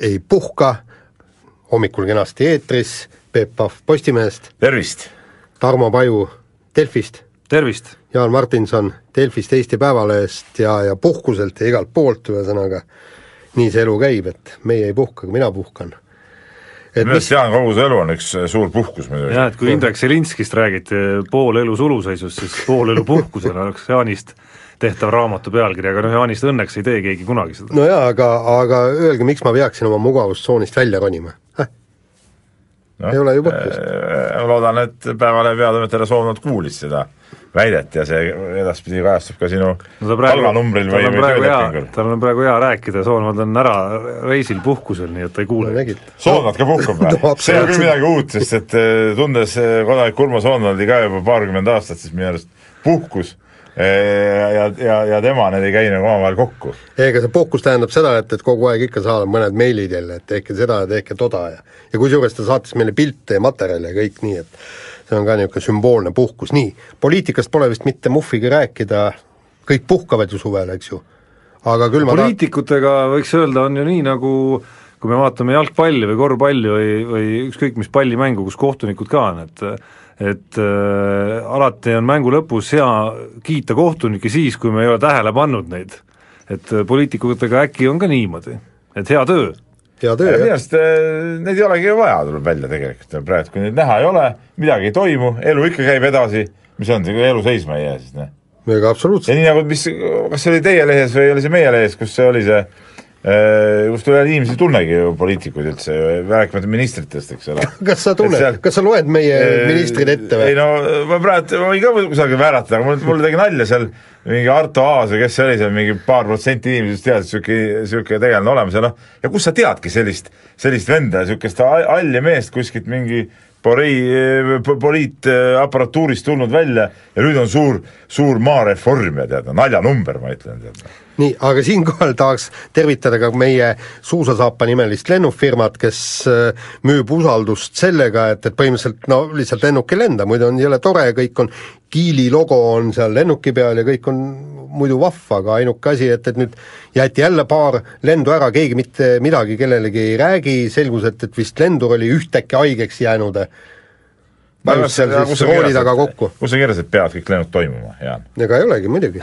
ei puhka, hommikul kenasti eetris, Peep Pahv Postimehest, tervist! Tarmo Paju Delfist, tervist! Jaan Martinson Delfist Eesti Päevalehest ja, ja puhkuselt ja igalt poolt, ühesõnaga nii see elu käib, et meie ei puhka, aga mina puhkan. et minu arust Jaan, kogu su elu on üks suur puhkus muidugi. jah, et kui Indrek Selinskist räägiti pool elu suluseisust, siis pool elu puhkusel oleks Jaanist tehtav raamatu pealkiri, aga noh, Jaanist õnneks ei tee keegi kunagi seda. no jaa, aga, aga öelge, miks ma peaksin oma mugavustsoonist välja ronima äh?? No, ei ole ju põhjust. ma loodan, et Päevalehe peatoimetaja Soomlad kuulis seda väidet ja see edaspidi kajastub ka sinu no palganumbril või, või töölepingul. tal on praegu hea rääkida, Soonvad on ära reisil puhkusel, nii et ta ei kuule no? Soomlad ka puhkub või No see ei ole küll midagi uut, sest et eh, tundes eh, kodanik Urmo Soonvaldi ka juba paarkümmend aastat, siis minu arust puhkus eh, ja, ja, ja tema, need ei käi nagu omavahel kokku. ega see puhkus tähendab seda, et, et kogu aeg ikka saadab mõned meilid jälle, et tehke seda ja tehke toda ja ja kusjuures ta saatis meile pilte ja materjale ja kõik nii, et see on ka niisugune sümboolne puhkus, nii, poliitikast pole vist mitte muhvigi rääkida, kõik puhkavad ju suvel, eks ju, aga küll ma ta-, poliitikutega võiks öelda, on ju nii, nagu kui me vaatame jalgpalli või korvpalli või, või ükskõik mis pallimängu, kus kohtunikud ka on, et et äh, alati on mängu lõpus hea kiita kohtunikke siis, kui me ei ole tähele pannud neid. et äh, poliitikutega äkki on ka niimoodi, et hea töö hea töö, minu jah. arust eh, neid ei olegi vaja, tuleb välja tegelikult praegu, kui neid näha ei ole, midagi ei toimu, elu ikka käib edasi, mis on, elu seisma ei jää siis, noh. ega ja absoluutselt, nii nagu, mis, kas see oli teie lehes või oli see meie lehes, kus see oli see eh, kus üle inimesi ei tunnegi ju poliitikuid üldse, rääkimata ministritest, eks ole. kas sa tunned seal-, kas sa loed meie ministrid ette ei või? no ma praegu, ma võin ka kusagil vääratada, aga mul, mulle tegi nalja seal mingi Arto Aas või kes see oli seal, mingi paar protsenti inimesest teadis, niisugune, niisugune tegelane olemas ja noh, ja kust sa teadki sellist, sellist venda, niisugust halli meest kuskilt mingi pori-, poliitaparatuurist tulnud välja ja nüüd on suur, suur maareformija, tead, naljanumber, ma ütlen, tead. Nii, aga siinkohal tahaks tervitada ka meie Suusasaapa nimelist lennufirmat, kes äh, müüb usaldust sellega, et, et põhimõtteliselt no lihtsalt lennuk ei lenda, muidu on jõle tore, kõik on, Kiili logo on seal lennuki peal ja kõik on muidu vahva, aga ainuke asi, et, et nüüd jäeti jälle paar lendu ära, keegi mitte midagi kellelegi ei räägi, selgus, et, et vist lendur oli ühtäkki haigeks jäänud. Vajus seal siis rooli taga kokku. kus on kirjas, et peavad kõik lennud toimuma, Jaan? ega ei olegi muidugi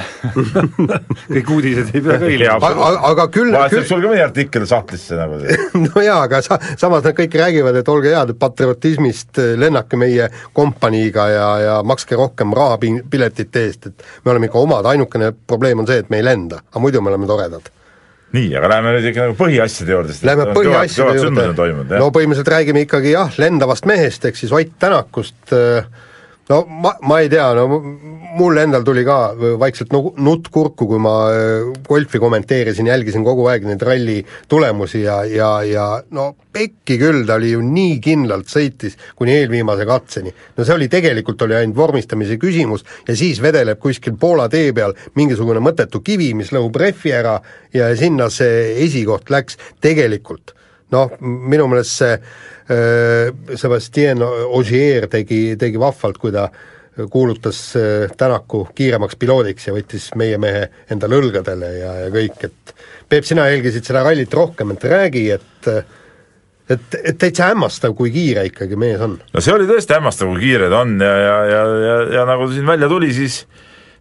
kõik uudised ei pea ka ilma aga, aga küll, vahest küll sul ka mõni artikkel sahtlisse nagu no jaa, aga sa, samas nad kõik räägivad, et olge head, patriotismist eh, lennake meie kompaniiga ja, ja makske rohkem raha pi-, piletite eest, et me oleme ikka omad, ainukene probleem on see, et me ei lenda, aga muidu me oleme toredad. Nii, aga läheme nüüd ikka nagu põhiasjade juurde, Lähme põhiasjade juurde, no põhimõtteliselt räägime ikkagi jah, lendavast mehest, ehk siis Ott Tänakust, no ma, ma ei tea, no mul endal tuli ka vaikselt nu- nutt kurku, kui ma äh, golfi kommenteerisin, jälgisin kogu aeg neid ralli tulemusi ja, ja, ja no pekki küll, ta oli ju nii kindlalt sõitis kuni eelviimase katseni. no see oli, tegelikult oli ainult vormistamise küsimus ja siis vedeleb kuskil Poola tee peal mingisugune mõttetu kivi, mis lõhub rehvi ära ja sinna see esikoht läks, tegelikult noh, minu meelest see äh, Sebastian Ogier tegi, tegi vahvalt, kui ta kuulutas äh, Tänaku kiiremaks piloodiks ja võttis meie mehe endale õlgadele ja, ja kõik, et Peep, sina jälgisid seda rallit rohkem, et räägi, et et, et täitsa hämmastav, kui kiire ikkagi mees on. no see oli tõesti hämmastav, kui kiire ta on ja, ja, ja, ja, ja nagu siin välja tuli, siis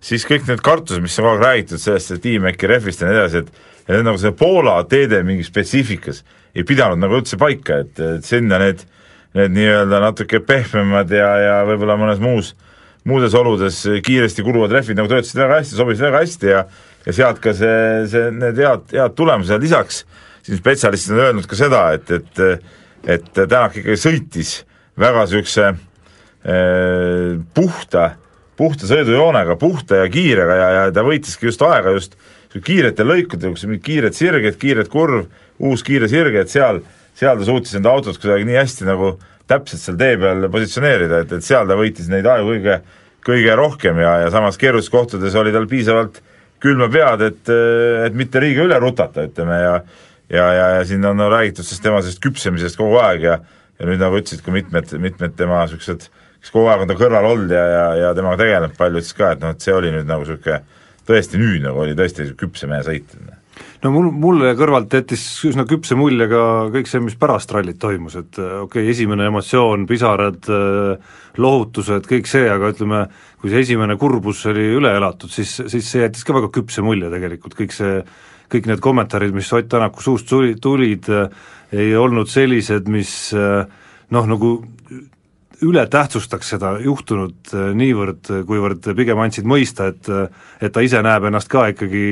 siis kõik need kartused, mis on kogu aeg räägitud sellest, et Tiimäki rehvist ja nii edasi, et ja need nagu see Poola teede mingi spetsiifikas ei pidanud nagu üldse paika, et, et sinna need, need nii-öelda natuke pehmemad ja, ja võib-olla mõnes muus, muudes oludes kiiresti kuluvad rehvid nagu töötasid väga hästi, sobisid väga hästi ja ja sealt ka see, see, need head, head tulemused, lisaks siin spetsialistid on öelnud ka seda, et, et et Tänak ikkagi sõitis väga niisuguse eh, puhta, puhta sõidujoonega, puhta ja kiirega ja, ja ta võitiski just aega just kiiretel lõikudel, kus mingid kiired sirged, kiired kurv, uus kiire sirge, et seal, seal ta suutis enda autot kuidagi nii hästi nagu täpselt seal tee peal positsioneerida, et, et seal ta võitis neid aegu kõige, kõige rohkem ja, ja samas keerulistes kohtades oli tal piisavalt külma pead, et, et mitte liiga üle rutata, ütleme, ja ja, ja, ja siin on no, räägitud sellest tema sellest küpsemisest kogu aeg ja ja nüüd nagu ütlesid ka mitmed, mitmed tema niisugused, kes kogu aeg on ta kõrval olnud ja, ja, ja temaga tegelenud palju, ütles ka, et noh, et see oli nüüd nagu niisugune tõesti nüüd nagu oli tõesti küpse mehe sõit. No mul, mulle kõrvalt jättis üsna küpse mulje ka kõik see, mis pärast rallit toimus, et okei okay,, esimene emotsioon, pisarad, lohutused, kõik see, aga ütleme, kui see esimene kurbus oli üle elatud, siis, siis see jättis ka väga küpse mulje tegelikult, kõik see kõik need kommentaarid, mis Ott Tänaku suust tuli, tulid, ei olnud sellised, mis noh, nagu üle tähtsustaks seda juhtunut äh, niivõrd, kuivõrd pigem andsid mõista, et et ta ise näeb ennast ka ikkagi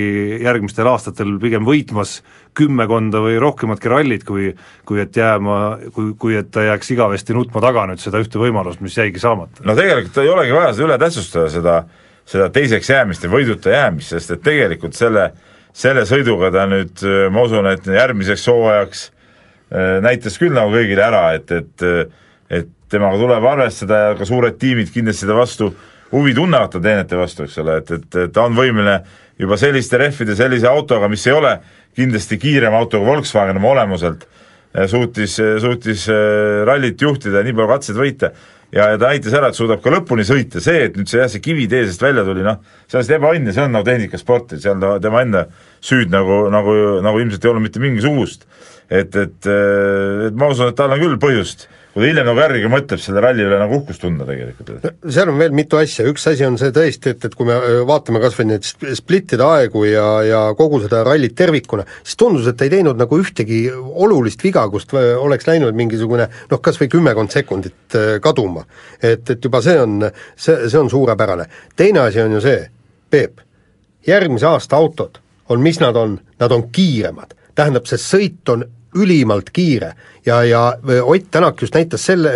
järgmistel aastatel pigem võitmas kümmekonda või rohkematki rallit, kui kui et jääma, kui, kui et ta jääks igavesti nutma taga nüüd seda ühte võimalust, mis jäigi saamata. no tegelikult ei olegi vaja seda üle tähtsustada, seda seda teiseks jäämist ja võiduta jäämist, sest et tegelikult selle, selle sõiduga ta nüüd, ma usun, et järgmiseks hooajaks äh, näitas küll nagu kõigile ära, et et temaga tuleb arvestada ja ka suured tiimid kindlasti ta vastu huvi tunnevad ta teenete vastu, eks ole, et, et, et ta on võimeline juba selliste rehvide, sellise autoga, mis ei ole kindlasti kiirem auto kui Volkswagen oma olemuselt, suutis, suutis äh, rallit juhtida ja nii palju katseid võita ja, ja ta näitas ära, et suudab ka lõpuni sõita, see, et nüüd see jah, see kivi tee seest välja tuli, noh, see on lihtsalt ebaõnne, see on nagu tehnikasport, et seal ta, tema enda süüd nagu, nagu, nagu ilmselt ei olnud mitte mingisugust. et, et, et ma usun, et tal on küll põhjust kui ta hiljem nagu järgi mõtleb, selle ralli üle nagu uhkust tunda tegelikult. seal on veel mitu asja, üks asi on see tõesti, et, et kui me vaatame kas või neid splittide aegu ja, ja kogu seda rallit tervikuna, siis tundus, et ta ei teinud nagu ühtegi olulist viga, kust oleks läinud mingisugune noh, kas või kümmekond sekundit kaduma. et, et juba see on, see, see on suurepärane. teine asi on ju see, Peep, järgmise aasta autod on, mis nad on, nad on kiiremad. tähendab, see sõit on ülimalt kiire. Ja, ja Ott Tänak just näitas selle,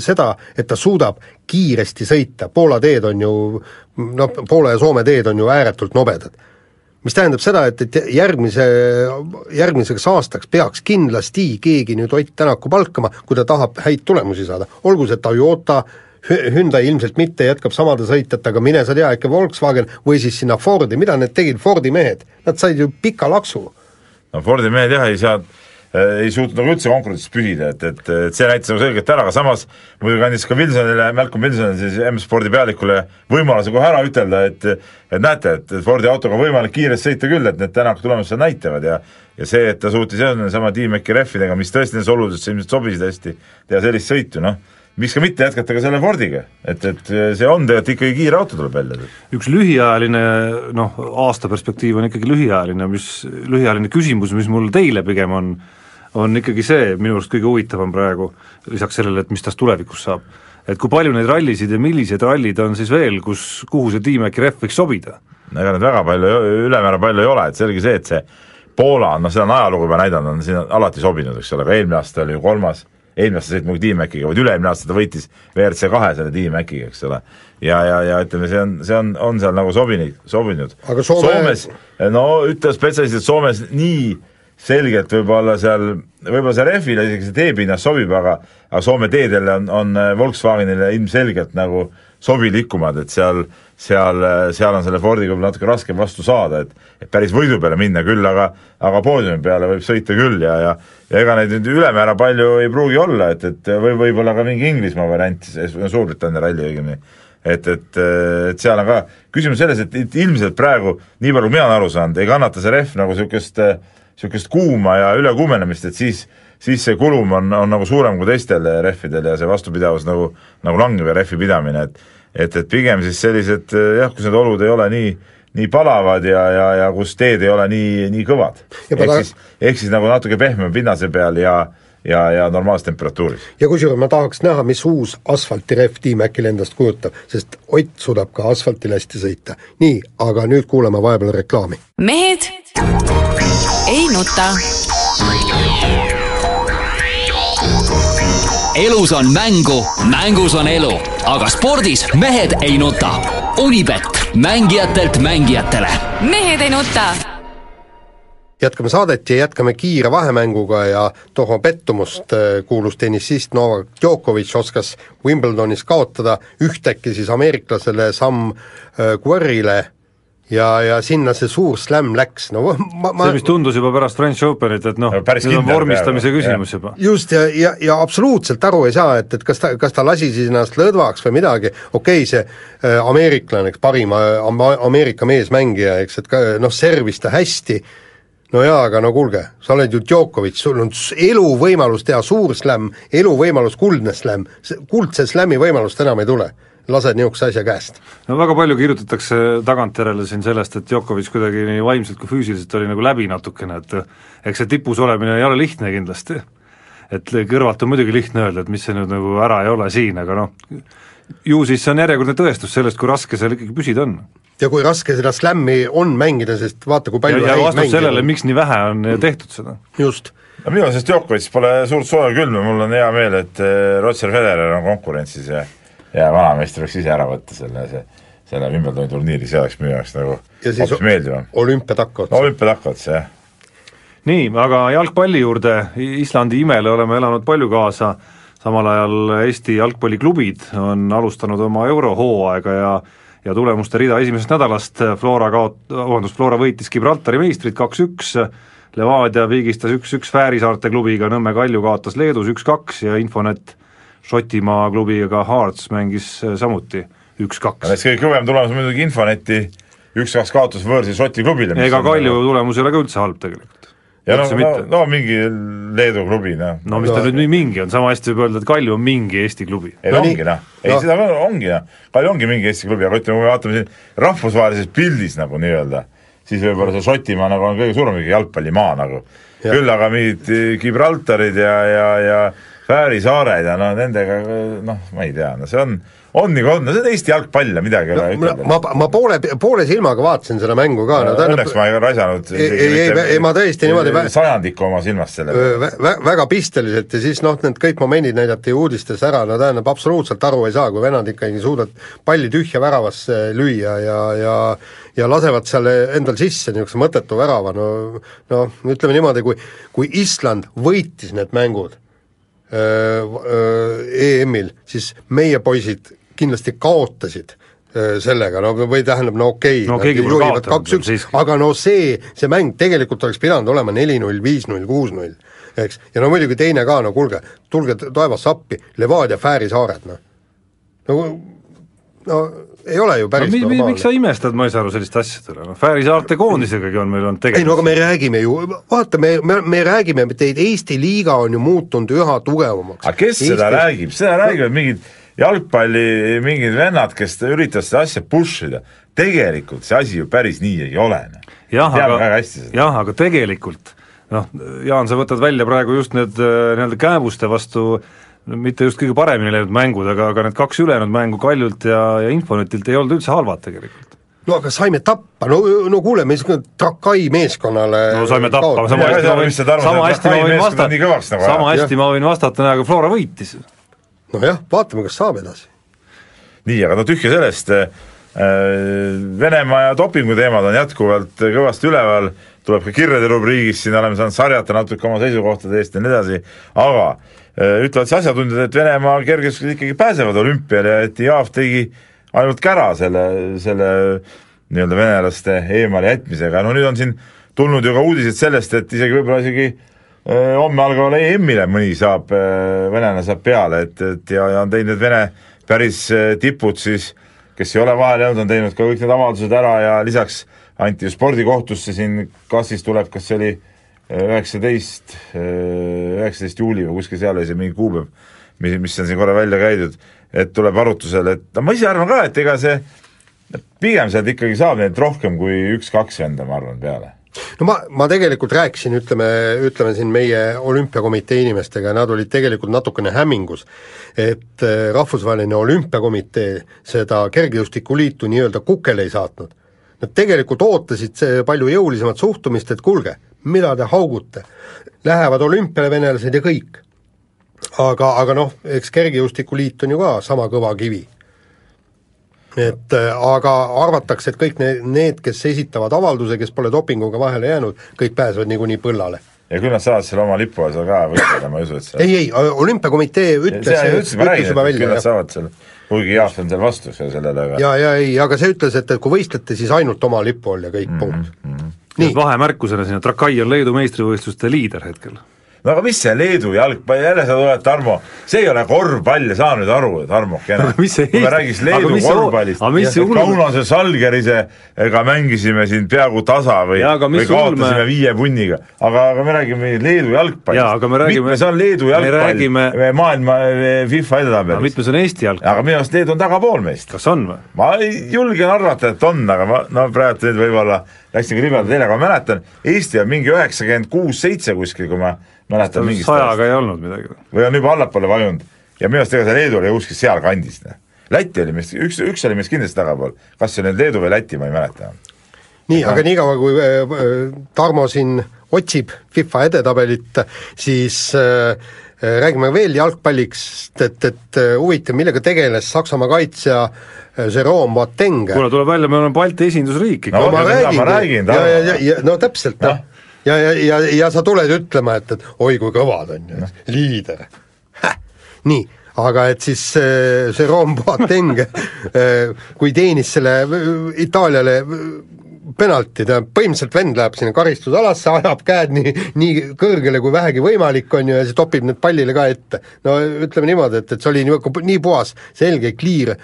seda, et ta suudab kiiresti sõita, Poola teed on ju noh, Poola ja Soome teed on ju ääretult nobedad. mis tähendab seda, et, et järgmise, järgmiseks aastaks peaks kindlasti keegi nüüd Ott Tänaku palkama, kui ta tahab häid tulemusi saada, olgu see Toyota, Hyundai ilmselt mitte, jätkab samade sõitjatega, mine sa tea, ikka Volkswagen või siis sinna Fordi, mida need tegid, Fordi mehed, nad said ju pika laksu. no Fordi mehed jah, ei saa Äh, ei suutnud nagu üldse konkurentsis püsida, et, et, et see näitas nagu selgelt ära, aga samas muidugi andis ka Wilsonile, Malcolm Wilsonile, siis M-spordi pealikule võimaluse kohe ära ütelda, et et näete, et Fordi autoga on võimalik kiiresti sõita küll, et need tänaku tulemused seda näitavad ja ja see, et ta suutis jah, sama Team-Maci rehvidega, mis tõesti nendes oludes ilmselt sobisid hästi, teha sellist sõitu, noh, miks ka mitte jätkata ka selle Fordiga, et, et see on tegelikult ikkagi kiire auto, tuleb välja. üks lühiajaline noh, aasta perspektiiv on ikkagi lühiajaline, mis, lühiajaline küsimus, mis mul teile pigem on, on ikkagi see minu arust kõige huvitavam praegu, lisaks sellele, et mis tast tulevikus saab. et kui palju neid rallisid ja millised rallid on siis veel, kus, kuhu see Tiimäki rehv võiks sobida? ega neid väga palju, ülemäära palju ei ole, et selge see, et see Poola, noh seda on ajalugu juba näidanud, on siin alati sobinud, eks ole, aga eelmine aasta oli ju kolmas, eelmine aasta sõit muidugi Tiimäkiga, vaid üle-eelmine aasta ta võitis WRC kahe selle Tiimäkiga, eks ole. ja, ja, ja ütleme, see on, see on, on seal nagu sobinud, sobinud. aga Soome... Soomes, no ütlevad spetsialistid, Soomes nii selgelt võib-olla seal, võib-olla see rehvile isegi see teepinnas sobib, aga aga Soome teedele on, on äh, Volkswagenile ilmselgelt nagu sobilikumad, et seal, seal, äh, seal on selle Fordiga võib-olla natuke raskem vastu saada, et et päris võidu peale minna küll, aga aga poodiumi peale võib sõita küll ja, ja ja ega neid nüüd ülemäära palju ei pruugi olla, et, et või võib-olla ka mingi Inglismaa variant, Suurbritannia ralli õigemini, et, et, et seal on ka küsimus selles, et, et ilmselt praegu, nii palju kui mina olen aru saanud, ei kannata see rehv nagu niisugust äh, niisugust kuuma ja ülekuumenemist, et siis, siis see kulum on, on nagu suurem kui teistel rehvidel ja see vastupidavus nagu, nagu langeb ja rehvi pidamine, et et, et pigem siis sellised jah, kus need olud ei ole nii, nii palavad ja, ja, ja kus teed ei ole nii, nii kõvad. ehk siis, ehk siis nagu natuke pehmema pinnase peal ja ja, ja normaalses temperatuuris. ja kusjuures ma tahaks näha, mis uus asfaltirehv T-Macil endast kujutab, sest Ott suudab ka asfaltil hästi sõita. nii, aga nüüd kuulame vahepeal reklaami. mehed ei nuta. elus on mängu, mängus on elu, aga spordis mehed ei nuta. Unibet, mängijatelt mängijatele. mehed ei nuta jätkame saadet ja jätkame kiire vahemänguga ja tohva pettumust äh, kuulus tennisist Novak Djokovic oskas Wimbledonis kaotada ühtäkki siis ameeriklasele Sam äh, Quarry'le ja, ja sinna see suur slam läks, no ma, ma see, mis tundus juba pärast French Openit, et noh, No päris nüüd on vormistamise peaaegu, küsimus juba. just, ja, ja, ja absoluutselt aru ei saa, et, et kas ta, kas ta lasi siis ennast lõdvaks või midagi, okei okay,, see äh, ameeriklane, eks, parim äh, Am- Ameerika meesmängija, eks, et ka noh, servis ta hästi, no jaa, aga no kuulge, sa oled ju Djokovic, sul on eluvõimalus teha suur slämm, eluvõimalus kuldne slämm, kuldse slämmi võimalust enam ei tule. Lased niisuguse asja käest. no väga palju kirjutatakse tagantjärele siin sellest, et Djokovic kuidagi nii vaimselt kui füüsiliselt oli nagu läbi natukene, et eks see tipus olemine ei ole lihtne kindlasti. et kõrvalt on muidugi lihtne öelda, et mis see nüüd nagu ära ei ole siin, aga noh, ju siis see on järjekordne tõestus sellest, kui raske seal ikkagi püsida on. ja kui raske seda slämmi on mängida, sest vaata, kui ja, palju ja häid vastus sellele, miks nii vähe on tehtud seda. just no minu meelest Djokovic pole suurt sooja külma, mul on hea meel, et eh, Roger Federer on konkurentsis ja ja vanameister võiks ise ära võtta selle, see, selle Wimbledoni turniiri, see oleks minu jaoks nagu ja hoopis meeldivam. olümpiatakk otsa no olümpiad hakkavad siis jah. nii, aga jalgpalli juurde, Islandi imele oleme elanud palju kaasa, samal ajal Eesti jalgpalliklubid on alustanud oma eurohooaega ja ja tulemuste rida esimesest nädalast. Flora kaot-, vabandust, Flora võitis Gibraltari meistrid kaks-üks, Levadia pigistas üks-üks Fääri saarte klubiga, Nõmme Kalju kaotas Leedus üks-kaks ja Infonet Šotimaa klubiga Hearts mängis samuti üks-kaks. näiteks kõige kõvem tulemus muidugi Infoneti üks-kaks kaotus võõrsil Šoti klubile. ega Kalju tulemus ei ole ka üldse halb tegelikult. ja no, no, no mingi Leedu klubi, noh. no mis ta nüüd nii mingi on, sama hästi võib öelda, et Kalju on mingi Eesti klubi. ei No no, ongi noh, ei No. no. seda ka ongi noh, Kalju ongi mingi Eesti klubi, aga ütleme, kui me vaatame siin rahvusvahelises pildis nagu nii-öelda, siis võib-olla see Šotimaa nagu on kõige suurem jalgpallimaa nagu. küll aga mingid Gibraltarid ja, ja, ja Fääri saared ja no nendega noh, ma ei tea, no see on, on nagu on, no see on Eesti jalgpall ja midagi ei ole ma, ütelda. ma, ma poole, poole silmaga vaatasin seda mängu ka, no Õnneks ma ei raisanud Ei- ei- ei- ma tõesti niimoodi vä- sajandikku oma silmast selle vä- vä- väga pisteliselt ja siis noh, need kõik momendid näidati uudistes ära, no tähendab, absoluutselt aru ei saa, kui vennad ikkagi suudavad palli tühja väravasse lüüa ja, ja ja lasevad seal endal sisse niisuguse mõttetu värava, no noh, ütleme niimoodi, kui kui Island võitis need mängud EM-il, siis meie poisid kindlasti kaotasid öö, sellega, no või tähendab, no okei No nad juhivad kaks-üks, aga no see, see mäng tegelikult oleks pidanud olema neli-null, viis-null, kuus-null, eks, ja no muidugi teine ka, no kuulge, tulge taevas appi, Levadia Fääri saared, noh. no, no ei ole ju no päris mi, mi, normaalne miks sa imestad, ma ei saa aru sellist asja üle, noh Fääri saarte koondisegagi on meil olnud ei no aga tegemist. me räägime ju, vaata, me, me, me räägime, et Eesti liiga on ju muutunud üha tugevamaks. aga kes seda räägib, seda räägivad mingid jalgpalli mingid vennad, kes üritavad seda asja push ida. tegelikult see asi ju päris nii ei ole. noh. jah, teame väga aga, hästi seda. jah, aga tegelikult noh, Jaan, sa võtad välja praegu just need äh, nii-öelda kääbuste vastu no mitte just kõige paremini läinud mängud, aga, aga need kaks ülejäänud mängu Kaljult ja, ja Infonetilt ei olnud üldse halvad tegelikult. no aga saime tappa, no, no kuule, me Trakai meeskonnale no saime tappa, Ma sama hästi ma võin, sama hästi ma võin vastata, sama hästi ma võin vastata, aga Flora võitis. nojah, vaatame, kas saab edasi. nii, aga no tühja sellest, Venemaa ja dopingu teemad on jätkuvalt kõvasti üleval, tuleb ka kirjade rubriigis, siin oleme saanud sarjata natuke oma seisukohtade eest ja nii edasi, aga äh, ütlevad siis asjatundjad, et Venemaa kergejõustikud ikkagi pääsevad olümpiale et Jaaf tegi ainult kära selle, selle nii-öelda venelaste eemale jätmisega, no nüüd on siin tulnud ju ka uudised sellest, et isegi võib-olla isegi äh, homme algavale EM-ile mõni saab, venelane saab peale, et, et ja, ja on teinud Vene päris äh, tipud siis, kes ei ole vahele jäänud, on teinud ka kõik need avaldused ära ja lisaks anti ju spordikohtusse siin, kas siis tuleb, kas see oli üheksateist, üheksateist juuli või kuskil seal oli see mingi kuupäev, mis, mis on siin korra välja käidud, et tuleb arutusele, et no ma ise arvan ka, et ega see pigem sealt ikkagi saab neid rohkem kui üks-kaks venda, ma arvan, peale no ma, ma tegelikult rääkisin, ütleme, ütleme siin meie olümpiakomitee inimestega nad olid tegelikult natukene hämmingus, et eh, Rahvusvaheline Olümpiakomitee seda kergejõustikuliitu nii-öelda kukele ei saatnud. Nad tegelikult ootasid palju jõulisemat suhtumist, et kuulge, mida te haugute, lähevad olümpiale venelased ja kõik. aga, aga noh, eks kergejõustikuliit on ju ka sama kõva kivi. et äh, aga arvatakse, et kõik need, need, kes esitavad avalduse, kes pole dopinguga vahele jäänud, kõik pääsevad niikuinii põllale. ja küll nad saavad selle oma lipu all seal ka võtta, ma ei usu, et see ei, ei, olümpiakomitee ütles, ütles, juba et küll välja, nad saavad seal, kuigi Jaak on seal vastu sellele, aga ja, ja ei, aga see ütles, et, et kui võistlete, siis ainult oma lipu all ja kõik, punkt. nii nii, vahemärkusena sinna, Trakai on Leedu meistrivõistluste liider hetkel no aga mis see Leedu jalgpall, jälle sa tuled, Tarmo, see ei ole korvpall ja saa nüüd aru, Tarmokene kui me räägiks Leedu korvpallist, aga et ulme- Kaunase Salgerisega mängisime siin peaaegu tasa või, või kaotasime ulme- viie punniga, aga, aga me räägime Leedu jalgpallist. Räägime- mitmes on Leedu me jalgpall räägime- maailma FIFA aga edetabelis? mitmes on Eesti jalg-, aga minu arust Leedu on tagapool meist. kas on või? ma ei julgen arvata, et on, aga ma, no praegu nüüd võib-olla läksin küll libedalt teele, aga ma mäletan, Eesti on mingi üheksakümmend kuus, seitse kuskil, kui ma mäletan mingist sajaga ei olnud midagi või? on juba allapoole vajunud ja minu arust ega see Leedu oli kuskil sealkandis, noh. Läti oli meist, üks, üks oli meist kindlasti tagapool, kas see nüüd Leedu või Läti, ma ei mäleta. nii, aga niikaua, kui äh, Tarmo siin otsib FIFA edetabelit, siis äh, äh, räägime veel jalgpallist, et, et äh, huvitav, millega tegeles Saksamaa kaitsja äh, Jerome Boateng. kuule, tuleb välja, me oleme Balti esindusriik ikka No ma räägin, ja, ja, ja no täpselt, noh. Ja, ja, ja, ja sa tuled ütlema, et, et oi kui kõvad on ju, liider. nii, aga et siis äh, Jerome Boateng äh, kui teenis selle äh, Itaaliale penalti, tähendab põhimõtteliselt vend läheb sinna karistusalasse, ajab käed nii, nii kõrgele kui vähegi võimalik, on ju, ja siis topib need pallile ka ette. no ütleme niimoodi, et, et see oli nii, nii puhas, selge, clear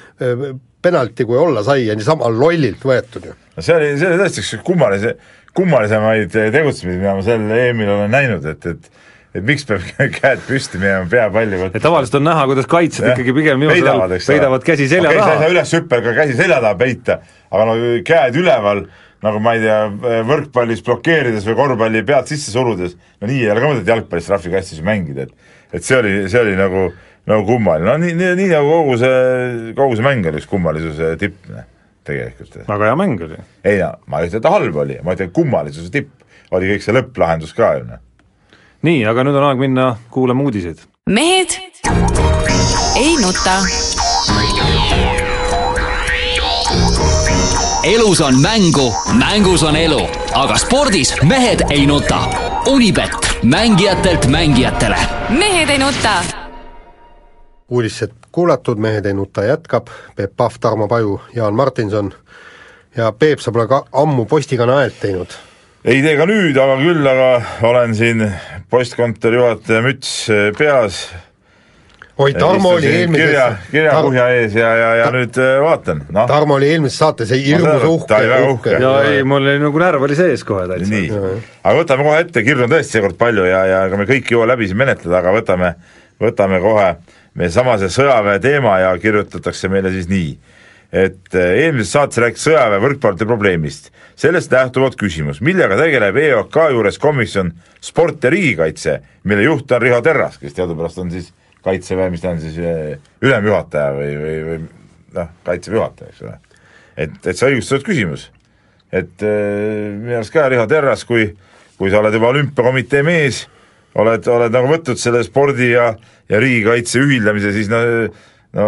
penalti, kui olla sai ja niisama lollilt võetud ju. No see oli, see oli tõesti üks kummalise, kummalisemaid tegutsemisi, mida ma sel EM-il olen näinud, et, et et miks peab käed püsti minema, pea palli võtma. et tavaliselt on näha, kuidas kaitsjad ikkagi pigem peidavad, peidavad käsi selja okay, sa ei saa taha. üles hüppel ka käsi selja taha peita, aga no käed üleval, nagu ma ei tea, võrkpallis blokeerides või korvpalli pead sisse surudes, no nii ei ole ka mõtet jalgpallis trahvikastis mängida, et et see oli, see oli nagu, nagu kummaline, no nii, nii, nii nagu kogu see, kogu see mäng oli üks kummalisuse tipp, noh, tegelikult. väga hea mäng oli. ei no, ma ei ütle, et halb oli, ma ütlen, kummalisuse tipp oli kõik see lõpplahendus ka ju, noh. nii, aga nüüd on aeg minna kuulama uudiseid. mehed ei nuta. elus on mängu, mängus on elu, aga spordis mehed ei nuta. Unibet, mängijatelt mängijatele mehed ei nuta. uudised kuulatud, Mehed ei nuta jätkab, Peep Pahv, Tarmo Paju, Jaan Martinson ja Peep, sa pole ka ammu postikana häält teinud. ei tee ka nüüd, aga küll aga olen siin postkontori juhataja müts peas. oi, Tarmo oli eelmises kirja, kirjakuhja ees ja, ja, ja nüüd äh, vaatan, noh. Tarmo oli eelmises saates hirmus uhke, ta uhke. ja ei, mul oli nagu närv oli sees kohe täitsa. nii, aga võtame kohe ette, kirju on tõesti seekord palju ja, ja ega me kõiki ei jõua läbi siin menetleda, aga võtame, võtame kohe meie sama see sõjaväe teema ja kirjutatakse meile siis nii, et eh, eelmises saates rääkis sõjaväe võrkpallurite probleemist. sellest lähtuvalt küsimus, millega tegeleb EOK juures komisjon sport ja riigikaitse, mille juht on Riho Terras, kes teadupärast on siis kaitseväe, mis ta on siis, eh, ülemjuhataja või, või, või noh, kaitseväe juhataja, eks ole. et, et see õigustatud küsimus et äh, minu arust ka Riho Terras, kui, kui sa oled juba olümpiakomitee mees, oled, oled nagu võtnud selle spordi ja, ja riigikaitse ühildamise, siis no, no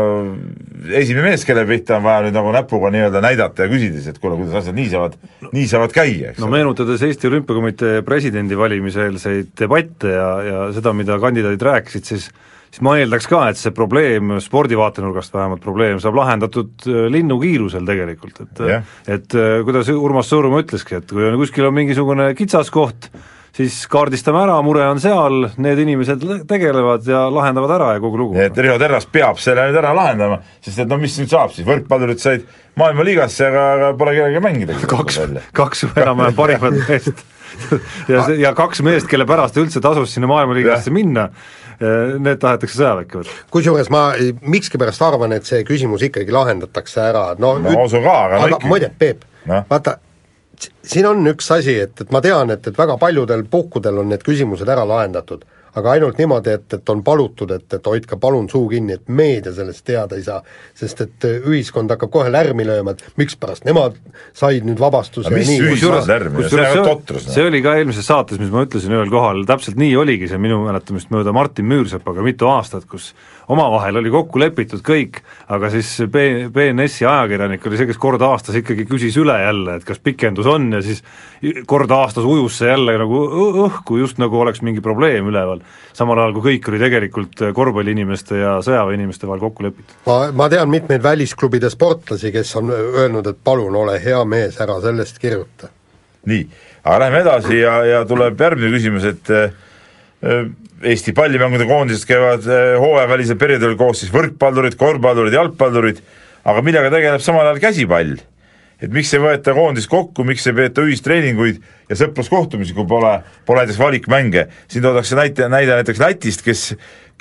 esimene mees, kelle pihta on vaja nüüd nagu näpuga nii-öelda näidata ja küsida siis, et kuule, kuidas asjad nii saavad, nii saavad käia, eks no meenutades Eesti Olümpiakomitee presidendi valimiseelseid debatte ja, ja seda, mida kandidaadid rääkisid, siis siis ma eeldaks ka, et see probleem, spordi vaatenurgast vähemalt probleem, saab lahendatud äh, linnukiirusel tegelikult, et Jah. et äh, kuidas Urmas Sõõrumaa ütleski, et kui on kuskil on mingisugune kitsaskoht, siis kaardistame ära, mure on seal, need inimesed le- tegelevad ja lahendavad ära ja kogu lugu. nii et Riho Terras peab selle nüüd ära lahendama, sest et no mis nüüd saab siis, võrkpallurid said maailmaliigasse, aga, aga pole kellegagi mängida. kaks, kaks enam-vähem parimat meest ja see, ja kaks meest, kelle pärast üldse tasus sinna maailmaliigasse minna, need tahetakse sõjaväkke võtta. kusjuures ma mikskipärast arvan, et see küsimus ikkagi lahendatakse ära, no no ma usun ka, aga no aga ikkagi. muide, Peep Noh. vaata, siin on üks asi, et, et ma tean, et, et väga paljudel puhkudel on need küsimused ära lahendatud, aga ainult niimoodi, et, et on palutud, et, et hoidke palun suu kinni, et meedia sellest teada ei saa. sest et äh, ühiskond hakkab kohe lärmi lööma, et mikspärast nemad said nüüd vabastuse Aga mis ja nii. ühiskond lärmi lööb? see on totrus, noh. see oli ka eelmises saates, mis ma ütlesin ühel kohal, täpselt nii oligi see minu mäletamist mööda Martin Müürsepaga mitu aastat, kus omavahel oli kokku lepitud kõik, aga siis B-, BNS-i ajakirjanik oli see, kes kord aastas ikkagi küsis üle jälle, et kas pikendus on ja siis kord aastas ujus see jälle nagu õhku, just nagu oleks mingi probleem üleval. samal ajal, kui kõik oli tegelikult korvpalliinimeste ja sõjaväeinimeste vahel kokku lepitud. ma, ma tean mitmeid välisklubide sportlasi, kes on öelnud, et palun ole hea mees, ära sellest kirjuta. nii, aga lähme edasi ja, ja tuleb järgmine küsimus, et äh, Eesti pallimängude koondised käivad äh, hooajavälisel perioodil koos siis võrkpallurid, korvpallurid, jalgpallurid, aga millega tegeleb samal ajal käsipall? et miks ei võeta koondist kokku, miks ei peeta ühistreeninguid ja sõpruskohtumisi, kui pole, pole näiteks valikmänge, siin toodakse näite, näide näiteks Lätist, kes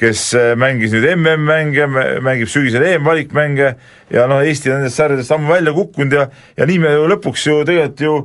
kes äh, mängis nüüd MM-mänge, mängib sügisel EM-valikmänge ja noh, Eesti nendest sarjadest ammu välja kukkunud ja ja nii me ju lõpuks ju tegelikult ju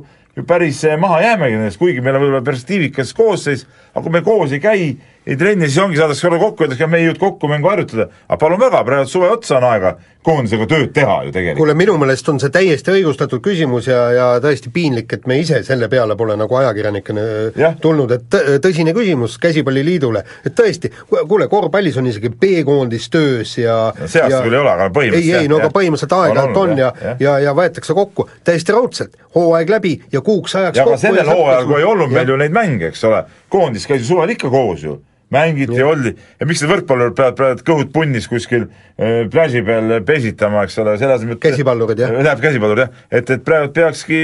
päris äh, maha jäämegi nendest, kuigi meil on võib-olla perspektiivikas koosseis, aga kui me koos ei käi, ei trenni, siis ongi, saadakse korra kokku, öeldakse, me ei jõudnud kokku mängu harjutada. aga palun väga, praegu suve otsa on aega koondisega tööd teha ju tegelikult. kuule, minu meelest on see täiesti õigustatud küsimus ja, ja tõesti piinlik, et me ise selle peale pole nagu ajakirjanikena Jah. tulnud, et tõ- tõsine küsimus Käsipalliliidule, et tõesti, kuule, korvpallis on isegi B-koondis töös ja No see aasta küll ei ole, aga põhimõtteliselt ei, ei, no aga põhimõtteliselt On aeg-ajalt on, olnud, ja, jah. ja, ja võetakse kokku täiesti raudselt, hooaeg läbi ja kuuks ajaks ja aga sellel hooajal, kui ei olnud meil ju neid mänge, eks ole, koondis käis ju suvel ikka koos ju, mängiti oldi, ja miks need võrkpallurid peavad praegu kõhud punnis kuskil äh, pläži peal pesitama, eks ole, selle asemel Käsipallurid, jah. Läheb käsipallur jah, et, et praegu peakski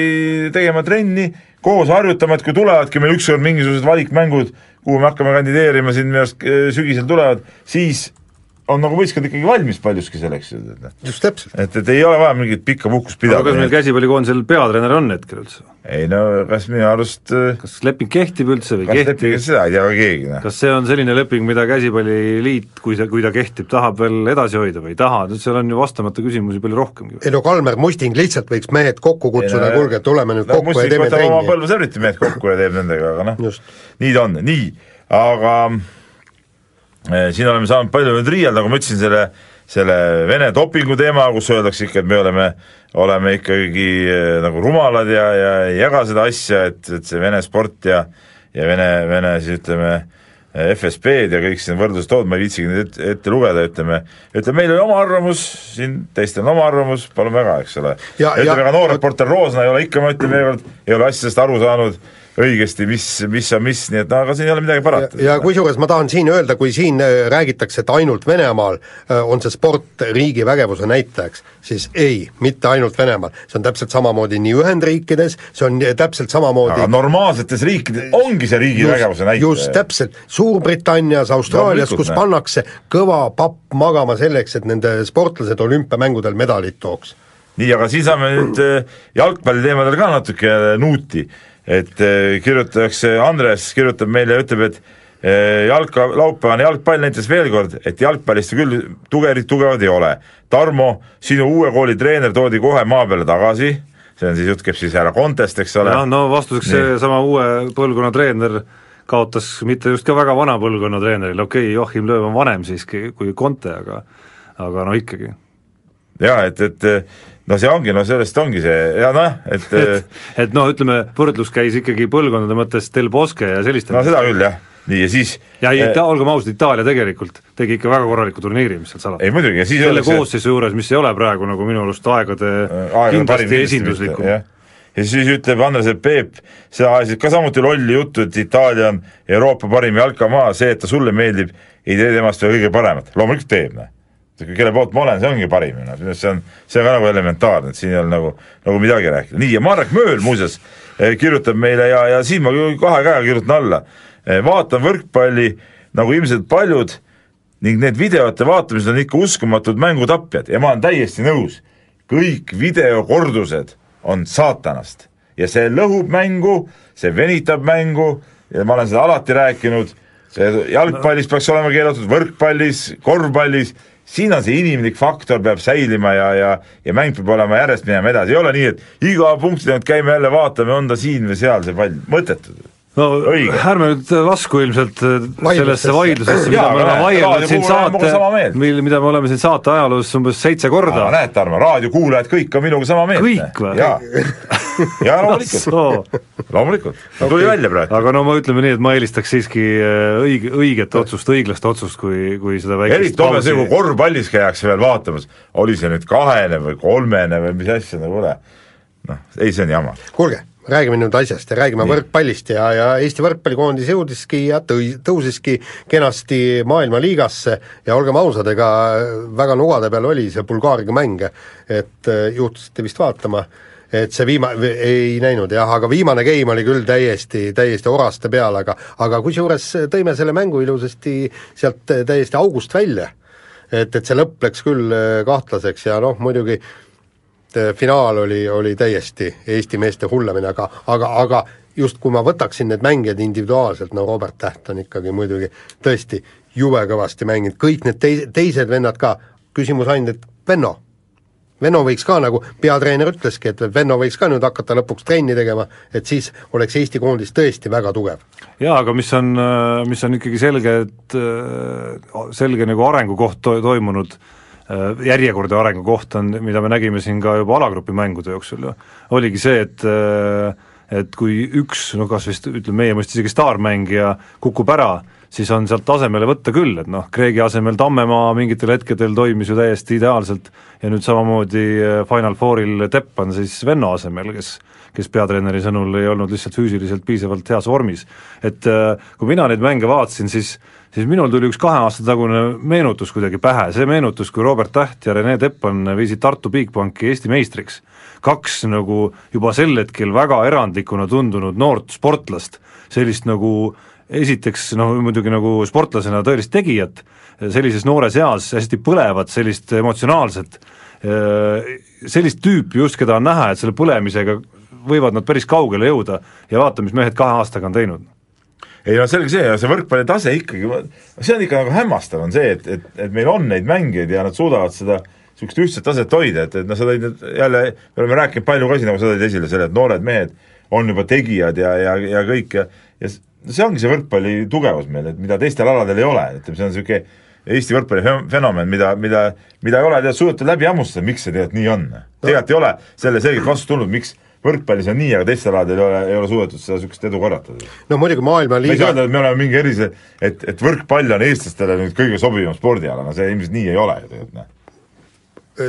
tegema trenni, koos harjutama, et kui tulevadki meil ükskord mingisugused valikmängud, kuhu me hakkame kandideerima siin minu arust äh, sügisel tulevad, siis on nagu võistkond ikkagi valmis paljuski selleks, et, just täpselt. et, et ei ole vaja mingit pikka puhkust aga kas pidada meil. käsipallikoondisel peatreener on hetkel üldse? ei no kas minu arust äh, kas leping kehtib üldse või kas kehtib? lepingut seda ei tea ka keegi, noh. kas see on selline leping, mida Käsipalliliit, kui see, kui ta kehtib, tahab veel edasi hoida või ei taha, seal on ju vastamata küsimusi palju rohkemgi. ei no Kalmer Musting lihtsalt võiks mehed kokku kutsuda, kuulge, tuleme nüüd no, kokku ja Mustik teeme trenni. Põlva Sõrviti mehed kokku ja teeb nendega, aga noh Just., nii ta on, nii, aga siin oleme saanud palju nüüd riielda, nagu ma ütlesin, selle selle Vene dopingu teema, kus öeldakse ikka, et me oleme, oleme ikkagi eh, nagu rumalad ja, ja ei jaga seda asja, et, et see Vene sport ja ja Vene, Vene siis ütleme, FSB-d ja kõik siin võrdlused tood, ma ei viitsigi neid ette, ette lugeda, ütleme, ütleme, meil oli oma arvamus, siin teistel on oma arvamus, palun väga, eks ole. Ja- ütleme, ja- ega noor reporter Roosna ei ole ikka, ma ütlen veel kord, ei ole asjadest aru saanud õigesti, mis, mis on mis, nii et no aga siin ei ole midagi parata. ja kusjuures ma tahan siin öelda, kui siin äh, räägitakse, et ainult Venemaal äh, on see sport riigi vägevuse näitajaks, siis ei, mitte ainult Venemaal. see on täpselt samamoodi nii Ühendriikides, see on äh, täpselt samamoodi aga normaalsetes riikides ongi see riigi vägevuse näitaja. just täpselt, Suurbritannias, Austraalias, kus näe. pannakse kõva papp magama selleks, et nende sportlased olümpiamängudel medalid tooks. nii, aga siin saame nüüd jalgpalli teemadel ka natuke nuuti, et äh, kirjutatakse, Andres kirjutab meile ja ütleb, et äh, jalka, laupäevane jalgpall näitas veel kord, et jalgpallist küll tugerid tugevad ei ole. Tarmo, sinu uue kooli treener toodi kohe maa peale tagasi, see on siis, jutt käib siis härra Kontest, eks ole. jah, no vastuseks seesama uue põlvkonna treener kaotas mitte just ka väga vana põlvkonna treenerile, okei okay,, Joachim Lööv on vanem siiski kui Conte, aga aga no ikkagi. jaa, et, et no see ongi, no sellest ongi see ja noh, et et, et noh, ütleme võrdlus käis ikkagi põlvkondade mõttes Del Bosque ja selliste no seda küll jah, nii ja siis ja eh, Ita-, olgem ausad, Itaalia tegelikult tegi ikka väga korraliku turniiri, mis seal salata. ei muidugi ja siis selle öeldakse- koosseisu juures, mis ei ole praegu nagu minu arust aegade aegade parim kindlasti esinduslikum. ja siis ütleb Andres, Peep, sa ajasid ka samuti lolli juttu, et Itaalia on Euroopa parim jalkamaa, see, et ta sulle meeldib, ei tee temast veel kõige paremat, loomulikult teeb, noh. Kelle poolt ma olen, see ongi parim, noh, minu arust see on, see on ka nagu elementaarne, et siin ei ole nagu, nagu midagi rääkida, nii ja Marek Mööl muuseas eh, kirjutab meile ja, ja siin ma kahe käega kirjutan alla, vaatan võrkpalli nagu ilmselt paljud ning need videote vaatamised on ikka uskumatud mängutapjad ja ma olen täiesti nõus. Kõik videokordused on saatanast. Ja see lõhub mängu, see venitab mängu ja ma olen seda alati rääkinud, see jalgpallis peaks olema keelatud, võrkpallis, korvpallis, siin on see inimlik faktor peab säilima ja, ja ja mäng peab olema järjest minema edasi, ei ole nii, et iga punkti tagant käime jälle vaatame, on ta siin või seal see pall, mõttetu. No Õige. ärme nüüd lasku ilmselt äh, Vaidlustesse. sellesse vaidlusesse, mida me oleme vaielnud siin saate, mil, mida me oleme siin saate ajaloos umbes seitse korda näed, Tarmo, raadiokuulajad kõik on minuga sama meelt. Kõik või? jaa, jaa loomulikult, loomulikult, tuli välja praegu. aga no ma ütleme nii, et ma eelistaks siiski äh, õige, õiget otsust, õiglast otsust, kui, kui seda väikest eriti homme see, kui korvpallis käiakse veel vaatamas, oli see nüüd kahene või kolmene või mis asja nagu ole. noh, ei see on jama. kuulge, räägime nüüd asjast ja räägime võrkpallist ja, ja Eesti võrkpallikoondis jõudiski ja tõi-, tõusiski kenasti maailmaliigasse ja olgem ausad, ega väga nugade peal oli see Bulgaariaga mäng, et eh, juhtusite vist vaatama, et see viima-, ei näinud jah, aga viimane game oli küll täiesti, täiesti oraste peal, aga aga kusjuures tõime selle mängu ilusasti sealt täiesti august välja. et, et see lõpp läks küll eh, kahtlaseks ja noh, muidugi et eh, finaal oli, oli täiesti Eesti meeste hullemine, aga, aga, aga just kui ma võtaksin need mängijad individuaalselt, no Robert Täht on ikkagi muidugi tõesti jube kõvasti mänginud, kõik need tei-, teised vennad ka, küsimus ainult, et Venno, Venno võiks ka nagu peatreener ütleski, et Venno võiks ka nüüd hakata lõpuks trenni tegema, et siis oleks Eesti koondis tõesti väga tugev. jaa, aga mis on, mis on ikkagi selge, et äh, selge nagu arengukoht to-, toimunud, äh, järjekordne arengukoht on, mida me nägime siin ka juba alagrupi mängude jooksul ju, oligi see, et äh, et kui üks, no kas vist ütleme meie mõistes isegi staarmängija kukub ära, siis on sealt asemele võtta küll, et noh, Kreegi asemel Tammemaa mingitel hetkedel toimis ju täiesti ideaalselt ja nüüd samamoodi äh, Final Fouril Teppan siis Venno asemel, kes kes peatreeneri sõnul ei olnud lihtsalt füüsiliselt piisavalt heas vormis. et äh, kui mina neid mänge vaatasin, siis siis minul tuli üks kahe aasta tagune meenutus kuidagi pähe, see meenutus, kui Robert Täht ja Rene Teppan viisid Tartu Bigbanki Eesti meistriks. kaks nagu juba sel hetkel väga erandlikuna tundunud noort sportlast, sellist nagu esiteks noh, muidugi nagu sportlasena tõelist tegijat, sellises noores eas hästi põlevat, sellist emotsionaalset, sellist tüüpi just, keda on näha, et selle põlemisega võivad nad päris kaugele jõuda ja vaata, mis mehed kahe aastaga on teinud. Ei no selge see, see võrkpalli tase ikkagi, see on ikka nagu hämmastav, on see, et, et, et meil on neid mängijaid ja nad suudavad seda niisugust ühtset taset hoida, et, et noh, sa tõid nüüd jälle, me oleme rääkinud palju ka siin, nagu sa tõid esile selle, et noored mehed on juba tegijad ja, ja, ja kõik ja ja see ongi see võrkpalli tugevus meil, et mida teistel aladel ei ole, ütleme, see on niisugune Eesti võrkpalli fenomen- mida, mida, mida ei ole tead suudetud läbi hammustada, miks see tegelikult nii on. tegelikult ei ole selle selget vastust tulnud, miks võrkpallis on nii, aga teistel aladel ei ole, ei ole suudetud seda niisugust edu korratada no muidugi me ei saa öelda, et me oleme mingi erise, et, et võrkpall on eestlastele nüüd kõige sobivam spordiala, no see ilmselt nii ei ole ju tegelikult, noh.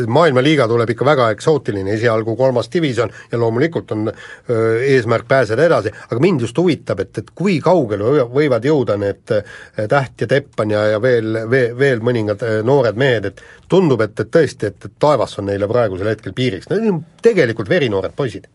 Maailmaliiga tuleb ikka väga eksootiline, esialgu kolmas divisjon ja loomulikult on öö, eesmärk pääseda edasi, aga mind just huvitab, et, et kui kaugele või- võivad jõuda need öö, Täht ja Teppan ja, ja veel, veel, veel mõningad noored mehed, et tundub, et, et tõesti, et, et taevas on neile praegusel hetkel piiriks, need on tegelikult verinoored poisid.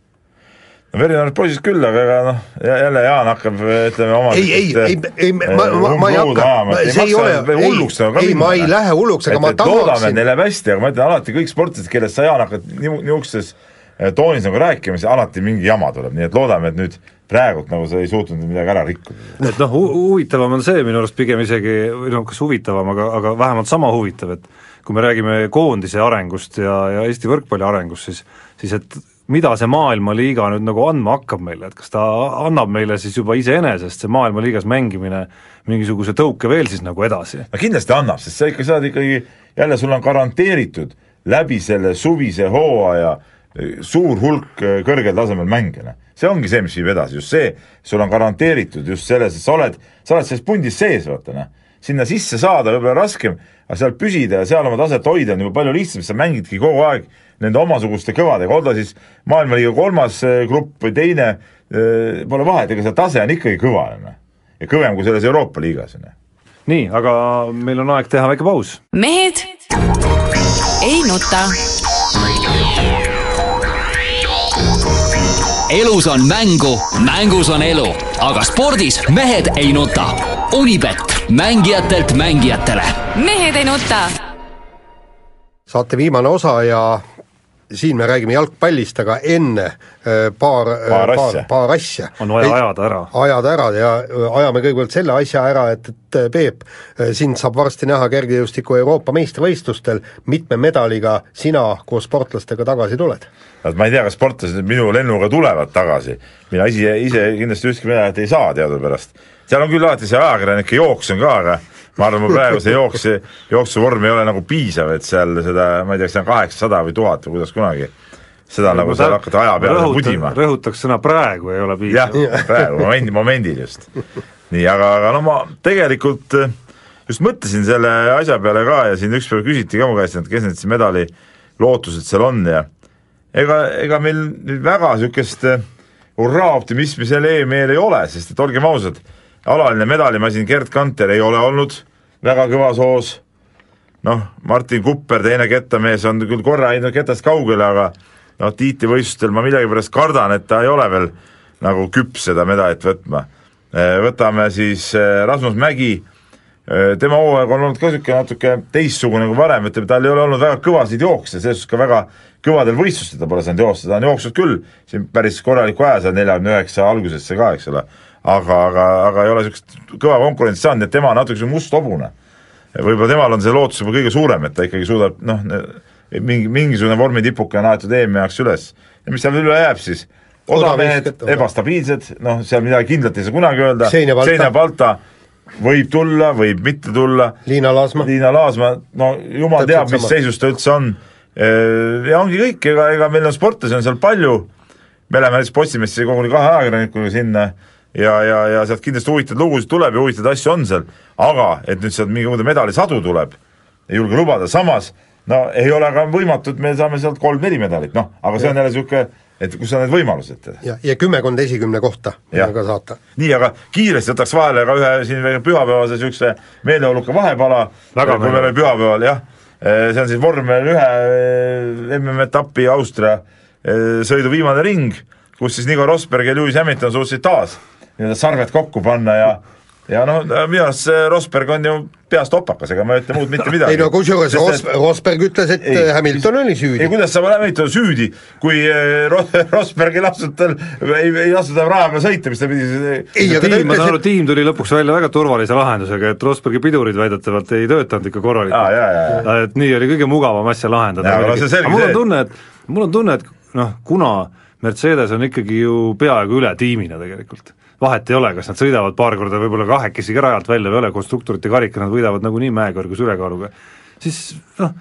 No verinoored poisid küll, aga ega noh, jälle Jaan hakkab ütleme oma ei, ei, ei, ei, ma, ma, ma ei hakka, see ei ole, ei, ei, ma ei lähe hulluks, aga et, ma et loodame, et tahaksin neil läheb hästi, aga ma ütlen alati kõik sportlased, kellest sa Jaan hakkad niisuguses eh, toonis nagu rääkima, siis alati mingi jama tuleb, nii et loodame, et nüüd praegult nagu sa ei suutnud midagi ära rikkuda. et noh, hu- huvitavam on see minu arust pigem isegi, või noh, kas huvitavam, aga, aga vähemalt sama huvitav, et kui me räägime koondise arengust ja, ja Eesti võrkpalli arengust, siis siis et mida see maailmaliiga nüüd nagu andma hakkab meile, et kas ta annab meile siis juba iseenesest, see maailmaliigas mängimine, mingisuguse tõuke veel siis nagu edasi? no kindlasti annab, sest sa ikka saad ikkagi, jälle sul on garanteeritud läbi selle suvise hooaja eh, suur hulk eh, kõrgel tasemel mänge, noh. see ongi see, mis viib edasi, just see, sul on garanteeritud just selles, et sa oled, sa oled selles pundis sees, vaata noh. sinna sisse saada võib-olla raskem, aga seal püsida ja seal oma taset hoida on juba palju lihtsam, sest sa mängidki kogu aeg nende omasuguste kõvadega, olgu ta siis maailmaliiga kolmas eh, grupp või teine, eh, pole vahet, ega see tase on ikkagi kõva, noh. ja kõvem kui selles Euroopa liigas, noh nii, aga meil on aeg teha väike paus. mehed ei nuta. elus on mängu, mängus on elu, aga spordis mehed ei nuta. Unibet, mängijatelt mängijatele mehed ei nuta. saate viimane osa ja siin me räägime jalgpallist, aga enne äh, paar, Paar paar, asja. paar asja. On vaja ajada ära. ajada ära ja äh, ajame kõigepealt selle asja ära, et, et äh, Peep, sind saab varsti näha kergejõustiku Euroopa meistrivõistlustel, mitme medaliga sina koos sportlastega tagasi tuled? ma ei tea, kas sportlased nüüd minu lennuga tulevad tagasi, mina ise, ise kindlasti ühtki medalit ei saa teadupärast. seal on küll alati see ajakirjanike jooks on ka, aga ma arvan, mu praegu see jooks, jooksuvorm ei ole nagu piisav, et seal seda, ma ei tea, kas see on kaheksasada või tuhat või kuidas kunagi, seda nagu seal hakata aja peale pudima. rõhutaks sõna praegu ei ole jah piisav., praegu momendi, momendil just. nii, aga, aga no ma tegelikult eh, just mõtlesin selle asja peale ka ja siin ükspäev küsiti ka mu käest, et kes need siis medali lootused seal on ja ega, ega meil nüüd väga niisugust eh, hurraa-optimismi selle EM-il ei ole, sest et olgem ausad, alaline medalimasin Gerd Kanter ei ole olnud väga kõvas hoos, noh, Martin Kupper, teine kettamees, on küll korra jäänud ketast kaugele, aga noh, tiitlivõistlustel ma millegipärast kardan, et ta ei ole veel nagu küps seda medalit võtma. Võtame siis eh, Rasmus Mägi, eh, tema hooaeg on olnud ka niisugune natuke teistsugune kui varem, ütleme, tal ei ole olnud väga kõvasid jookse, selles suhtes ka väga kõvadel võistlustel ta pole saanud joosta, ta on jooksnud küll siin päris korraliku aja seal neljakümne üheksa algusesse ka, eks ole, aga, aga, aga ei ole niisugust kõva konkurentsi saanud, nii et tema on natuke must hobune. võib-olla temal on see lootus juba kõige suurem, et ta ikkagi suudab noh, mingi, mingisugune vormitipuke on aetud EM-i jaoks üles. Ja mis seal üle jääb siis, odamehed, ebastabiilsed, noh, seal midagi kindlat ei saa kunagi öelda, Balta võib tulla, võib mitte tulla, Liina Laasma? Liina Laasma, no jumal Täpselt teab, mis sama. seisus ta üldse on, ja ongi kõik, ega, ega meil on sportlasi on seal palju, me läheme näiteks Postimehesse koguni kahe ajakirjanikuga sinna ja, ja, ja sealt kindlasti huvitavaid lugusid tuleb ja huvitavaid asju on seal, aga et nüüd sealt mingi medalisadu tuleb, ei julge lubada, samas no ei ole ka võimatu, et me saame sealt kolm-neli medalit, noh, aga see on jälle niisugune, et kus on need võimalused. ja, ja kümmekond esikümne kohta, mida ka saata. nii, aga kiiresti võtaks vahele ka ühe siin pühapäevase niisuguse meeleoluka vahepala, Väga kui meil oli pühapäeval, jah, see on siis vormel ühe MM-etappi Austria eh, sõidu viimane ring, kus siis Nico Rosberg ja Lewis Hamilton suutsid taas nii-öelda sarved kokku panna ja ja noh, minu arust see Rosberg on ju peast opakas, ega ma ei ütle muud mitte midagi. ei no kusjuures Ros-, Rosberg ütles, et Ei, Hamilton oli ei, süüdi. kuidas saab Hamilton süüdi, kui eh, Ro- Rosberg ei lasknud tal, ei, ei lasknud tal raja peal sõita, mis ta pidi ei, aga tiim, ma saan aru, tiim tuli lõpuks välja väga turvalise lahendusega, et Rosbergi pidurid väidetavalt ei töötanud ikka korralikult et nii oli kõige mugavam asja lahendada. No aga mul on tunne, et mul on tunne, et noh, kuna Mercedes on ikkagi ju peaaegu üle tiimina tegelikult, vahet ei ole, kas nad sõidavad paar korda võib-olla kahekesi ka rajalt välja või ei ole, konstruktorite karika nad võidavad nagunii mäekõrgus ülekaaluga, siis noh,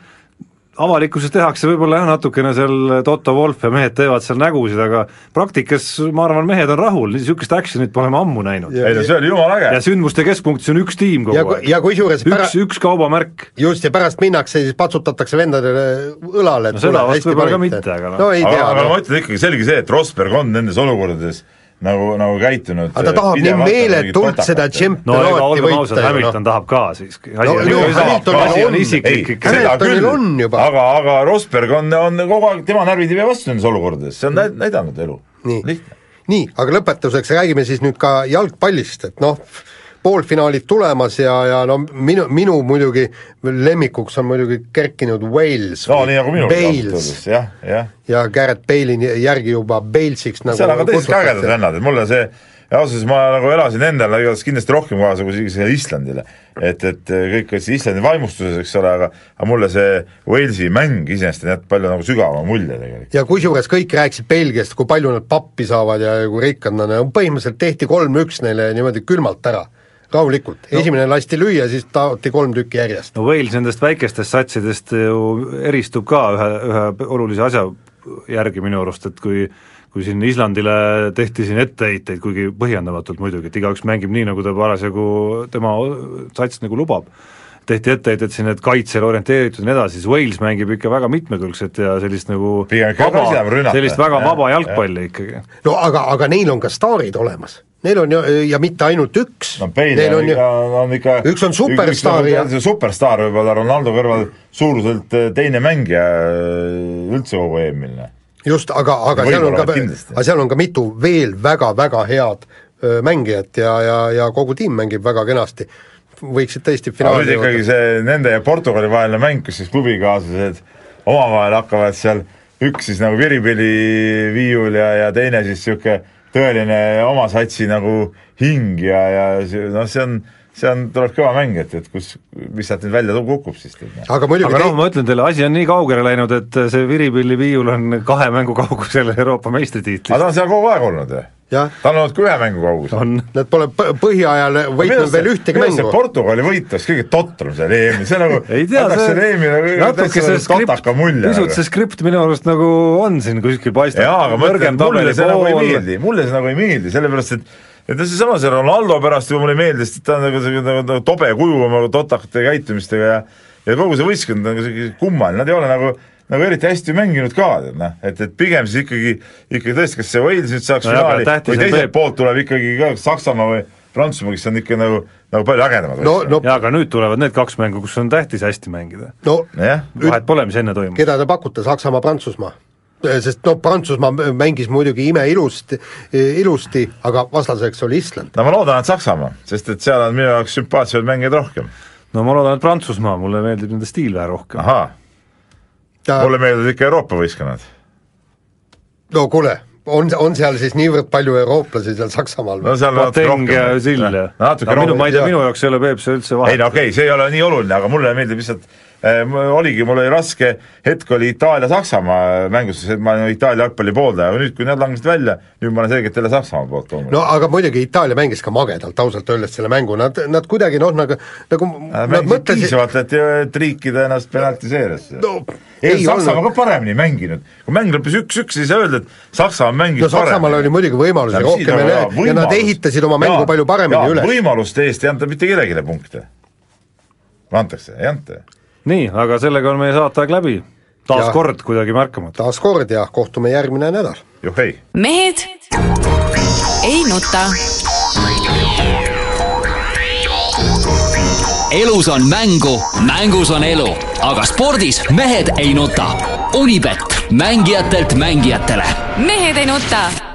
avalikkuses tehakse võib-olla jah, natukene seal Toto Wolff ja mehed teevad seal nägusid, aga praktikas ma arvan, mehed on rahul, niisugust action'it pole me ammu näinud. ei no see oli jumala äge. ja sündmuste keskpunktis on üks tiim ja, kogu aeg. ja kusjuures pära- üks, üks kaubamärk. just, ja pärast minnakse, siis patsutatakse vendadele õlale, et No vast hästi panite. mitte, aga noh. no ei aga, tea, aga noh. ma ütlen ikkagi selge see, et Rosberg on nendes olukordades nagu, nagu käitunud aga ta tahab nii meeletult seda no tšempionaati olgem võita ju noh. Hamilton tahab ka siiski. No ju, Hamiltonil on Hamiltonil on juba., aga, aga Rosberg on, on kogu aeg, tema närvid ei pea vastu nendes olukordades, see on näid- näidanud elu. nii lihtne., nii, aga lõpetuseks räägime siis nüüd ka jalgpallist, et noh, poolfinaalid tulemas ja, ja no minu, minu muidugi lemmikuks on muidugi kerkinud Wales no nii nagu minul ausalt jah, jah. ja Garrett Bale'i järgi juba Balesiks nagu seal on ka teised ägedad vennad, et mulle see ausalt öeldes ma nagu elasin endale igatahes kindlasti rohkem kaasa kui isegi sellele Islandile. et, et kõik olid Islandi vaimustuses, eks ole, aga aga mulle see Walesi mäng iseenesest on jätnud palju nagu sügavama mulje tegelikult. ja kusjuures kõik rääkisid Belgiast, kui palju nad pappi saavad ja kui rikkad nad on, põhimõtteliselt tehti kolm-üks neile niimoodi külmalt ära, rahulikult no., esimene lasti lüüa, siis taoti kolm tükki järjest. no Wales nendest väikestest satsidest ju eristub ka ühe, ühe olulise asja järgi minu arust, et kui kui siin Islandile tehti siin etteheiteid, kuigi põhjendamatult muidugi, et igaüks mängib nii, nagu ta parasjagu tema sats nagu lubab, tehti etteheited siin, et kaitsele orienteeritud ja nii edasi, siis Wales mängib ikka väga mitmekülgset ja sellist nagu vaba sellist väga Jah, vaba jalgpalli ikkagi. no aga, aga neil on ka staarid olemas. Neil on ju, ja mitte ainult üks. No Bale on on ikka, on ikka üks on superstaar ja- superstaar võib-olla Ronaldo kõrval suuruselt eh, teine mängija eh, üldse kogu EM-il, just, aga, aga seal on ka, aga seal on ka mitu veel väga-väga head öö, mängijat ja, ja, ja kogu tiim mängib väga kenasti. võiksid tõesti aga finaali nüüd ikkagi see nende ja Portugali vaheline mäng, kus siis klubikaaslased omavahel hakkavad seal üks siis nagu viripilliviiul ja, ja teine siis niisugune tõeline oma satsi nagu hing ja, ja see- noh, see on, see on, tuleb kõva mäng, et, et kus, mis sealt nüüd välja kukub siis. aga muidugi aga noh, ma ütlen teile, asi on nii kaugele läinud, et see Viripilli-Viiul on kahe mängu kaugusel Euroopa aga meistritiitlist. ta on seal kogu aeg olnud ju. Ta on olnud ka ühe mängu kaugusel. on, nad pole põhiajal võitnud veel ühtegi mängu. Portugali võit oleks kõige totram seal EM-il, see nagu ei tea, selle EM-i nagu natuke see skript totaka, mulje. pisut see skript minu arust nagu on siin kuskil paistab. jaa, aga ma ütlen, et mulle see nagu ei meeldi, mulle see nagu ei meeldi, sellepärast et et no seesama see Ronaldo pärast juba mulle ei meeldi, sest ta on nagu selline nagu, nagu tobe kuju oma totakate käitumistega ja ja kogu see võistkond on nagu selline kummaline, nad ei ole nagu nagu eriti hästi mänginud ka, tead noh, et, et pigem siis ikkagi, ikkagi tõesti, kas see Wales nüüd saaks No finaali või teiselt poolt tuleb ikkagi ka Saksamaa või Prantsusmaa, kes on ikka nagu, nagu palju ägedamad no, no, jaa, aga nüüd tulevad need kaks mängu, kus on tähtis hästi mängida. no vahet pole, mis enne toimub. keda te pakute, Saksamaa, Prantsusmaa? sest no Prantsusmaa mängis muidugi imeilusti, ilusti, aga vastaseks oli Island. no ma loodan, et Saksamaa, sest et seal on minu jaoks sümpaatsemaid mängijaid rohkem. no ma loodan, et Prantsusmaa, mulle meeldib nende stiil vähe rohkem. ahaa, mulle meeldivad ikka Euroopa võistkonnad. no kuule, on, on seal siis niivõrd palju eurooplasi seal Saksamaal no seal natuke Boateng ja Sill ja natuke no, minu, ma ei tea, rohkem. minu jaoks ei ole Peep see üldse ei vahet no. okei okay,, see ei ole nii oluline, aga mulle meeldib lihtsalt oligi, mul oli raske hetk oli Itaalia-Saksamaa mängus, sest ma olen Itaalia jalgpalli pooldaja, aga nüüd, kui nad langesid välja, nüüd ma olen selgelt jälle Saksamaa poolt loomulikult. No aga muidugi Itaalia mängis ka magedalt ausalt öeldes selle mängu, nad, nad kuidagi noh, nagu, nagu Nad nad mõtlesid, piisavalt, et, et riikida ennast penaltiseeresse no ei ei Saksamaa ka paremini mänginud, kui mäng lõppes üks-üks, siis ei öelda, et Saksamaa mängis no Saksamaal oli muidugi võimalusi rohkem ja need, ja nad ehitasid oma mängu palju paremini üles. võimaluste eest ei anta mitte kellelegi punkte. antakse, ei anta nii, aga sellega on meie saateaeg läbi. taas Jah. kord kuidagi märkamatu. taas kord ja kohtume järgmine nädal. juhhei mehed ei nuta. elus on mängu, mängus on elu, aga spordis mehed ei nuta. Unibet, mängijatelt mängijatele mehed ei nuta